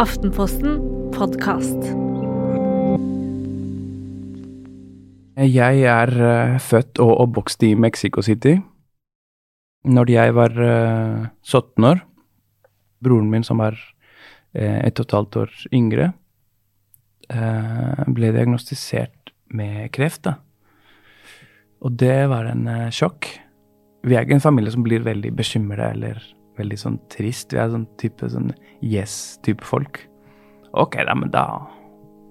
Aftenposten podkast. Jeg er uh, født og oppvokst i Mexico City. Når jeg var uh, 17 år, broren min som var et og et halvt år yngre, ble diagnostisert med kreft. da. Og det var en sjokk. Vi er ikke en familie som blir veldig bekymra eller veldig sånn trist. Vi er sånn type sånn yes-type folk. Ok, da, men da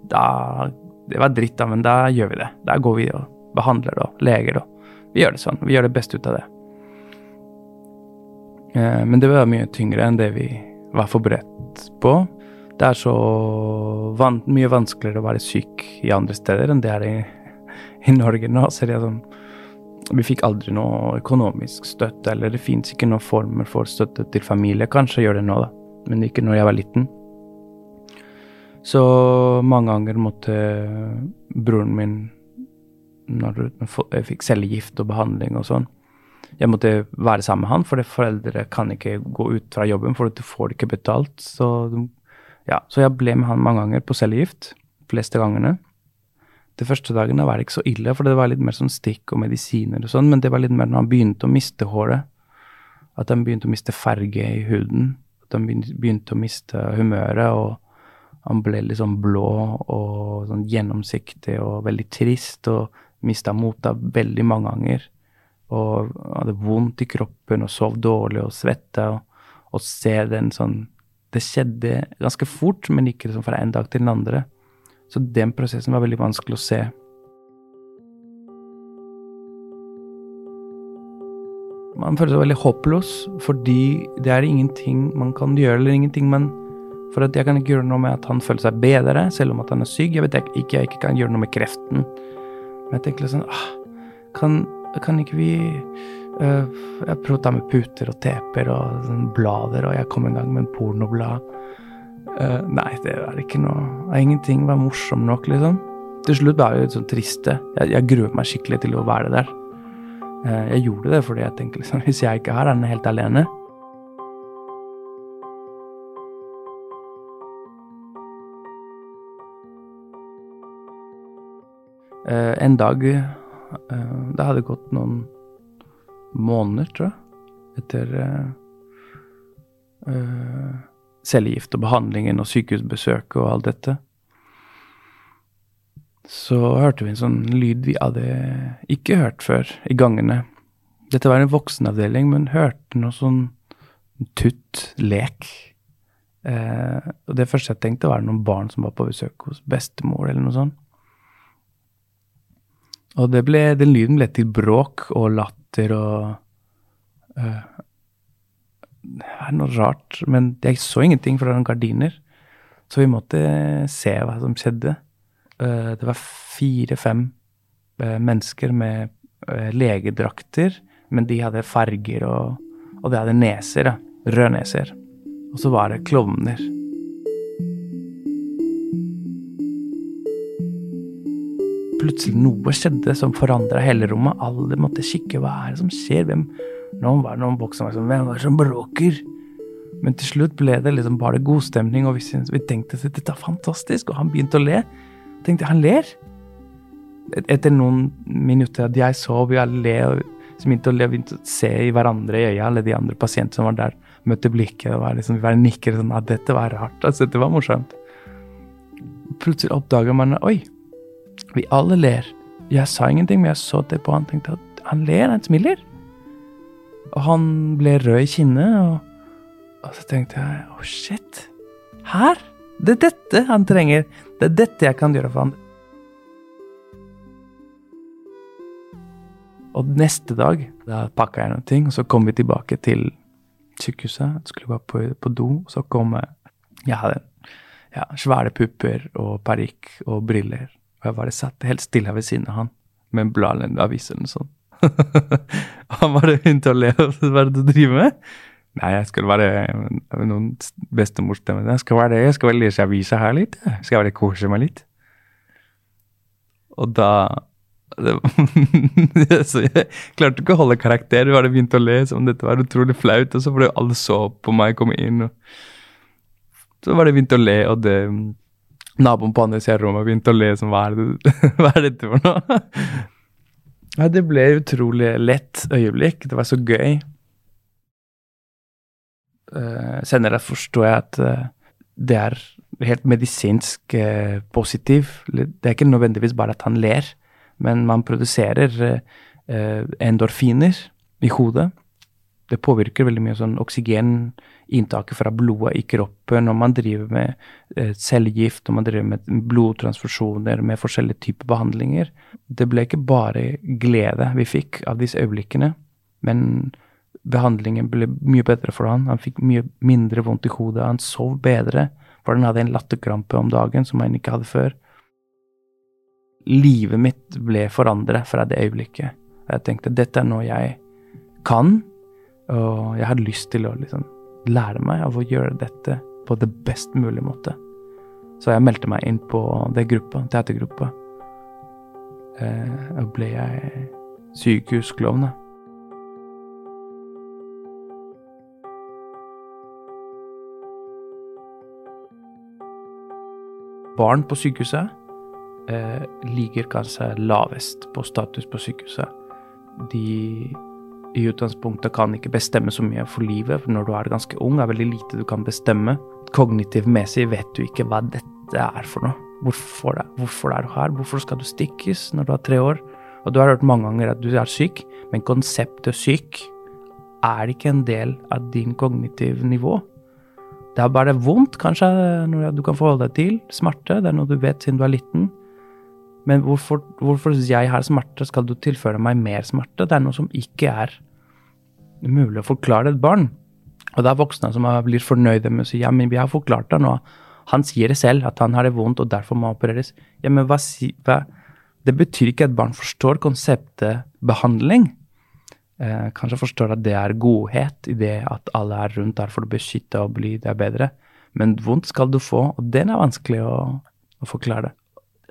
Da Det var dritt, da, men da gjør vi det. Da går vi og behandler det og leger det. Vi gjør det sånn. Vi gjør det beste ut av det. Eh, men det var mye tyngre enn det vi var forberedt på. Det er så van mye vanskeligere å være syk i andre steder enn det er i, i Norge nå. ser jeg sånn vi fikk aldri noe økonomisk støtte, eller det fins ikke noen former for støtte til familie. Kanskje gjør det nå, da, men ikke når jeg var liten. Så mange ganger måtte broren min, når jeg fikk cellegift og behandling og sånn, jeg måtte være sammen med han, for foreldre kan ikke gå ut fra jobben, for du får det ikke betalt. Så, ja, så jeg ble med han mange ganger på cellegift, fleste gangene. De første dagene var det ikke så ille, for det var litt mer sånn stikk og medisiner og sånn, men det var litt mer når han begynte å miste håret. At han begynte å miste farge i huden. At han begynte å miste humøret, og han ble litt sånn blå og sånn gjennomsiktig og veldig trist, og mista motet veldig mange ganger. Og hadde vondt i kroppen og sov dårlig og svetta. Og, og se den sånn Det skjedde ganske fort, men ikke liksom fra en dag til den andre. Så den prosessen var veldig vanskelig å se. Man føler seg veldig håpløs, fordi det er ingenting man kan gjøre, eller ingenting man For jeg kan ikke gjøre noe med at han føler seg bedre, selv om han er syk. Jeg vet ikke, jeg ikke kan gjøre noe med kreften. Men jeg tenker sånn ah, kan, kan, ikke vi uh, Jeg prøver å ta med puter og teper og sånn blader, og jeg kom en gang med en pornoblad. Uh, nei, det er ikke noe Ingenting var morsom nok, liksom. Til slutt ble jeg litt sånn triste. Jeg, jeg gruet meg skikkelig til å være der. Uh, jeg gjorde det fordi jeg tenkte liksom Hvis jeg ikke er her, er den helt alene. Uh, en dag Det hadde gått noen måneder, tror jeg, etter cellegift og behandlingen og sykehusbesøk og alt dette. Så hørte vi en sånn lyd vi hadde ikke hørt før i gangene. Dette var en voksenavdeling, men hørte noe sånn tutt, lek. Eh, og det første jeg tenkte, var noen barn som var på besøk hos bestemor, eller noe sånt. Og ble, den lyden ble til bråk og latter og eh, det er noe rart, men jeg så ingenting fra noen gardiner. Så vi måtte se hva som skjedde. Eh, det var fire-fem eh, mennesker med eh, legedrakter, men de hadde farger og, og de hadde neser. Ja. Røde neser. Og så var det klovner. Plutselig noe skjedde som forandra hele rommet. Alle måtte kikke. Hva er det som skjer? Hvem, noen var noen voksne var sånn Hvem var det som bråker? Men til slutt ble det liksom bare god stemning, og vi, synes, vi tenkte at dette er fantastisk, og han begynte å le. Tenkte han ler. Etter noen minutter at jeg så vi alle le, og så begynte å le, begynte å se i hverandre i øya, alle de andre pasientene som var der, møtte blikket, og var liksom, vi bare nikker sånn at dette var rart, altså dette var morsomt. Plutselig oppdager man oi, vi alle ler. Jeg sa ingenting, men jeg så det på han tenkte at han ler, han smiler. Og han ble rød i kinnet, og, og så tenkte jeg oh shit. Her? Det er dette han trenger. Det er dette jeg kan gjøre for han. Og neste dag da pakka jeg noen ting, og så kom vi tilbake til sykehuset. Skulle gå på, på do, og så kom jeg Jeg hadde ja, svære pupper og parykk og briller. Og jeg bare satt helt stille ved siden av han med en blad eller en avis eller noe sånt. han bare begynte å le. Hva er det du driver med? Nei, jeg skal være noen bestemorstemme. Jeg skal være det. Jeg skal lese avisa her litt. Jeg skal bare kose meg litt. Og da det, Så jeg klarte ikke å holde karakter. Jeg bare begynte å le som dette var utrolig flaut. Og så ble alle så på meg komme inn. Så var det begynt å le, og det Naboen på andre siden av rommet begynte å le som hva er, det, hva er dette for noe? Ja, det ble utrolig lett øyeblikk. Det var så gøy. Uh, senere forstår jeg at uh, det er helt medisinsk uh, positiv. Det er ikke nødvendigvis bare at han ler, men man produserer endorfiner i hodet det påvirker veldig mye sånn oksygeninntaket fra blodet i kroppen når man driver med eh, cellegift, når man driver med blodtransfusjoner, med forskjellige typer behandlinger. Det ble ikke bare glede vi fikk av disse øyeblikkene, men behandlingen ble mye bedre for han. Han fikk mye mindre vondt i hodet, han sov bedre, for han hadde en latterkrampe om dagen som han ikke hadde før. Livet mitt ble forandret fra det øyeblikket. Jeg tenkte dette er noe jeg kan, og jeg hadde lyst til å liksom lære meg av å gjøre dette på det best mulige måte. Så jeg meldte meg inn på det gruppa, teatergruppa. Eh, og ble jeg sykehusklovn. Barn på sykehuset eh, ligger kanskje lavest på status på sykehuset. De i utgangspunktet kan ikke bestemme så mye for livet. for Når du er ganske ung, er veldig lite du kan bestemme. Kognitivmessig vet du ikke hva dette er for noe. Hvorfor, det, hvorfor er du her? Hvorfor skal du stikkes når du er tre år? Og du har hørt mange ganger at du er syk, men konseptet syk er ikke en del av din kognitive nivå. Det er bare vondt, kanskje, noe du kan forholde deg til. Smerte, det er noe du vet siden du er liten. Men hvorfor, hvorfor jeg har smerte, skal du tilføre meg mer smerte? Det er noe som ikke er mulig å forklare et barn. Og det er voksne som blir fornøyde med å si ja, men vi har forklart det nå. Han sier det selv, at han har det vondt og derfor må opereres. Ja, men hva, hva Det betyr ikke at barn forstår konseptet behandling. Eh, kanskje forstår at det er godhet i det at alle er rundt der for å beskytte og bli det bedre. Men vondt skal du få, og den er vanskelig å, å forklare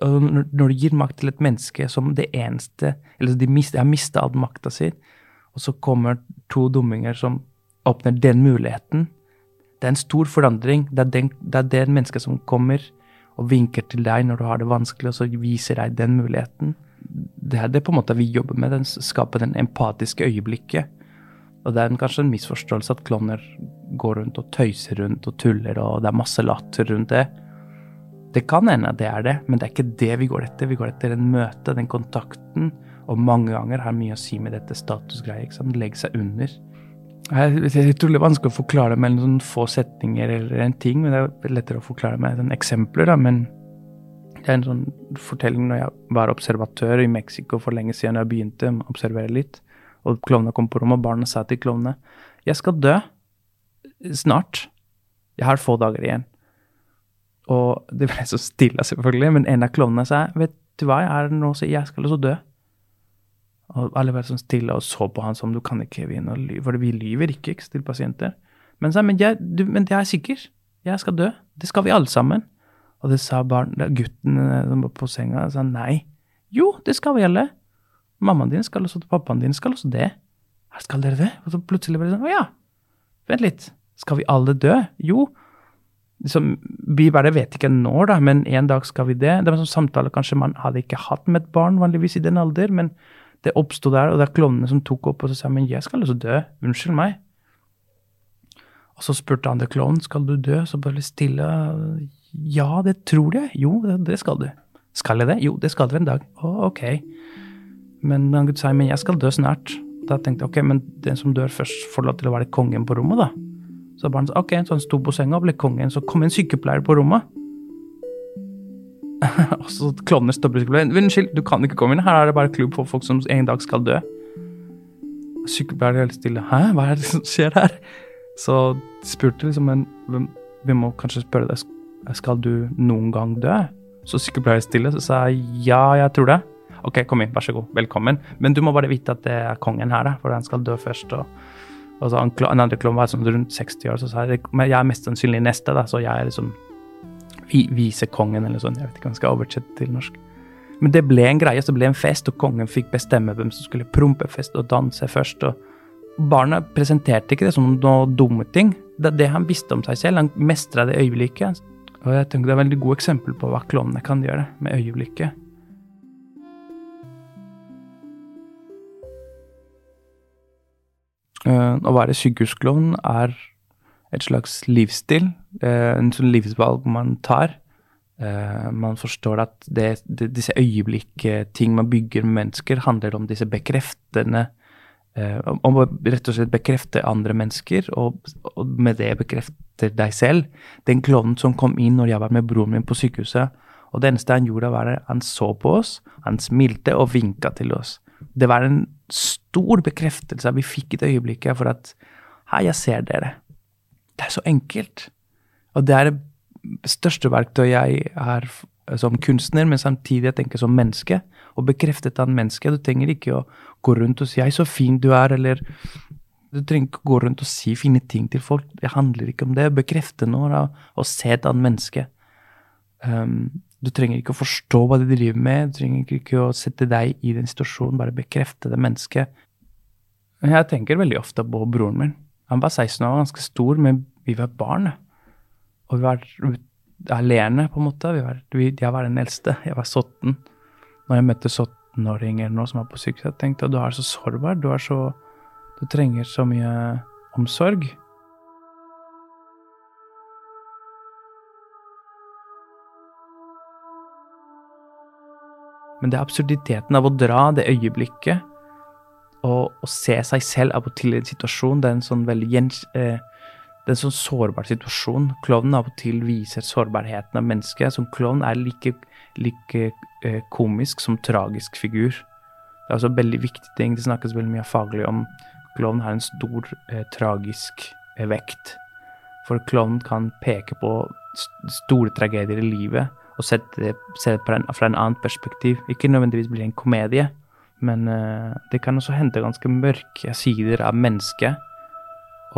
når du gir makt til et menneske som det eneste Eller de mist, har mista all makta si, og så kommer to dumminger som åpner den muligheten Det er en stor forandring. Det er, den, det er den mennesket som kommer og vinker til deg når du har det vanskelig, og så viser deg den muligheten. Det er det på en måte vi jobber med, den skaper den empatiske øyeblikket. Og det er en, kanskje en misforståelse at klovner går rundt og tøyser rundt og tuller, og det er masse latter rundt det. Det kan hende det er det, men det er ikke det vi går etter. Vi går etter en møte, den kontakten. Og mange ganger har mye å si med dette statusgreiet. Legge seg under. Det er vanskelig å forklare med noen få setninger eller en ting, men det er lettere å forklare med sånn eksempler. da, men det er en sånn fortelling når jeg var observatør i Mexico for lenge siden. Jeg begynte å observere litt, og klovnene kom på rommet, og barna sa til klovnene Jeg skal dø snart. Jeg har få dager igjen. Og det ble så stille, selvfølgelig, men en av klovnene sa vet du hva, jeg er nå, så jeg skal også dø. Og alle ble sånn stille og så på han som du kan ikke vinne for vi lyver ikke, ikke til pasienter. Men sa men jeg, du, men jeg er sikker, jeg skal dø. Det skal vi alle sammen. Og det sa barn, gutten eh, som var på senga, sa nei. Jo, det skal vi alle. Mammaen din skal også, pappaen din skal også det. Her skal dere det? Og så plutselig ble det sånn, å ja, vent litt, skal vi alle dø? Jo, liksom, Vi bare vet ikke når, da, men en dag skal vi det. Det var sånn samtale kanskje man hadde ikke hatt med et barn vanligvis i den alder, men det oppsto der, og det er klovnene som tok opp og sa men jeg skal altså dø. Unnskyld meg. Og så spurte andre klovnen skal du dø, så bare stille. Ja, det tror jeg. Jo, det, det skal du. Skal jeg det? Jo, det skal du en dag. Å, ok. Men han sa men jeg skal dø snart. Da tenkte jeg ok, men den som dør først, får lov til å være kongen på rommet, da. Så barnet sa ok, så han sto på senga og ble kongen. Så kom en sykepleier på rommet. og så klovner stopper sykepleieren. Unnskyld, du kan ikke komme inn. Her er det bare klubb for folk som en dag skal dø. Sykepleieren er helt stille. Hæ, hva er det som skjer her? Så spurte liksom en Vi må kanskje spørre deg, skal du noen gang dø? Så sykepleieren stille, så sa jeg ja, jeg tror det. Ok, kom inn, vær så god, velkommen. Men du må bare vite at det er kongen her, for han skal dø først. og og så en andre klom var sånn rundt 60 år, så sa jeg men jeg er mest sannsynlig neste, da, så jeg er liksom visekongen eller sånn. Jeg vet ikke om jeg skal oversette til norsk. Men det ble en greie, så det ble en fest, og kongen fikk bestemme hvem som skulle prompefest og danse først. og Barna presenterte ikke det som noen dumme ting. det det han visste om seg selv. Han mestra det øyeblikket. Og jeg tenker det er et veldig godt eksempel på hva klovnene kan gjøre med øyeblikket. Å være sykehusklovn er et slags livsstil. En sånn livsvalg man tar. Uh, man forstår at det, det, disse øyeblikk-ting man bygger med mennesker, handler om disse bekreftende Om å rett og slett bekrefte andre mennesker, og, og med det bekrefter deg selv. Den klovnen som kom inn når jeg var med broren min på sykehuset, og det eneste han gjorde, var at han så på oss, han smilte og vinka til oss. Det var en stor bekreftelse vi fikk i det øyeblikket for at Hei, jeg ser dere. Det er så enkelt. Og det er det største verktøyet jeg har som kunstner, men samtidig jeg tenker som menneske. Og bekreftet av en menneske. Du trenger ikke å gå rundt og si 'hei, så fin du er', eller Du trenger ikke gå rundt og si fine ting til folk. Det handler ikke om det. Bekrefte noe og se et annet menneske. Um, du trenger ikke å forstå hva de driver med, du trenger ikke å sette deg i den situasjonen, bare bekrefte det mennesket. Jeg tenker veldig ofte på broren min. Han var 16 år, ganske stor, men vi var barn. Og vi var alene, på en måte. Vi var, jeg var den eldste. Jeg var 17. Når jeg møtte 17-åringer nå som var på sykehus, jeg tenkte at du er så sårbar. Du, er så, du trenger så mye omsorg. Men det er absurditeten av å dra det øyeblikket og, og se seg selv av og til i en situasjon. Det er en sånn veldig gjens... Eh, det er en sånn sårbar situasjon. Klovnen av og til viser sårbarheten av mennesket. Som klovn er like, like eh, komisk som tragisk figur. Det er også en veldig viktig ting. Det snakkes veldig mye faglig om klovn har en stor eh, tragisk eh, vekt. For klovnen kan peke på st store tragedier i livet og se det en, fra en annen perspektiv. Ikke nødvendigvis bli en komedie, men uh, det kan også hente ganske mørke sider av mennesket,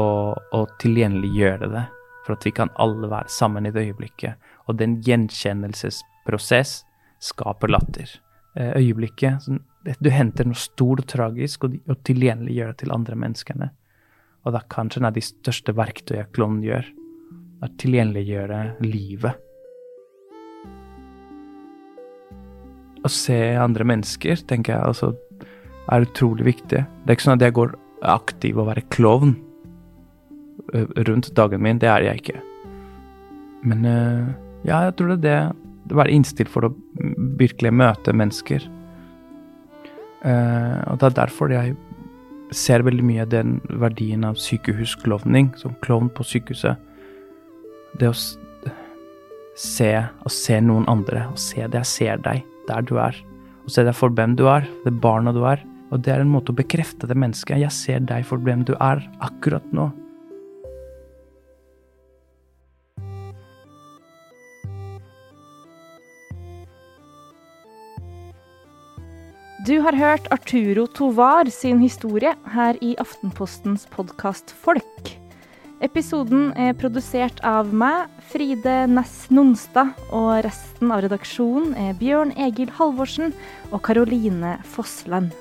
og, og tilgjengeliggjøre det, for at vi kan alle være sammen i det øyeblikket. Og den gjenkjennelsesprosess skaper latter. Uh, øyeblikket sånn, Du henter noe stort og tragisk og, og tilgjengeliggjør det til andre menneskene. Og det er kanskje en av de største verktøyene klovnen gjør. Å tilgjengeliggjøre livet. Å se andre mennesker, tenker jeg altså er utrolig viktig. Det er ikke sånn at jeg går aktiv og være klovn rundt dagen min. Det er jeg ikke. Men ja, jeg tror det er det. Det Være innstilt for å virkelig møte mennesker. Og det er derfor jeg ser veldig mye den verdien av sykehusklovning, som klovn på sykehuset. Det å se å se noen andre, å se det jeg ser deg der du er, og se deg for hvem du er, det barna du er. Og det er en måte å bekrefte det mennesket. Jeg ser deg for hvem du er akkurat nå. Du har hørt Arturo Tovar sin historie her i Aftenpostens podkast Folk. Episoden er produsert av meg, Fride Næss Nonstad, og resten av redaksjonen er Bjørn Egil Halvorsen og Karoline Fossland.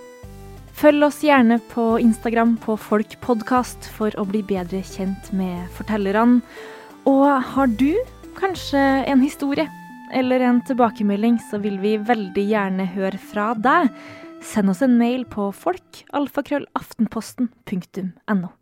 Følg oss gjerne på Instagram på Folk Podkast for å bli bedre kjent med fortellerne. Og har du kanskje en historie eller en tilbakemelding, så vil vi veldig gjerne høre fra deg. Send oss en mail på folkalfakrøllaftenposten.no.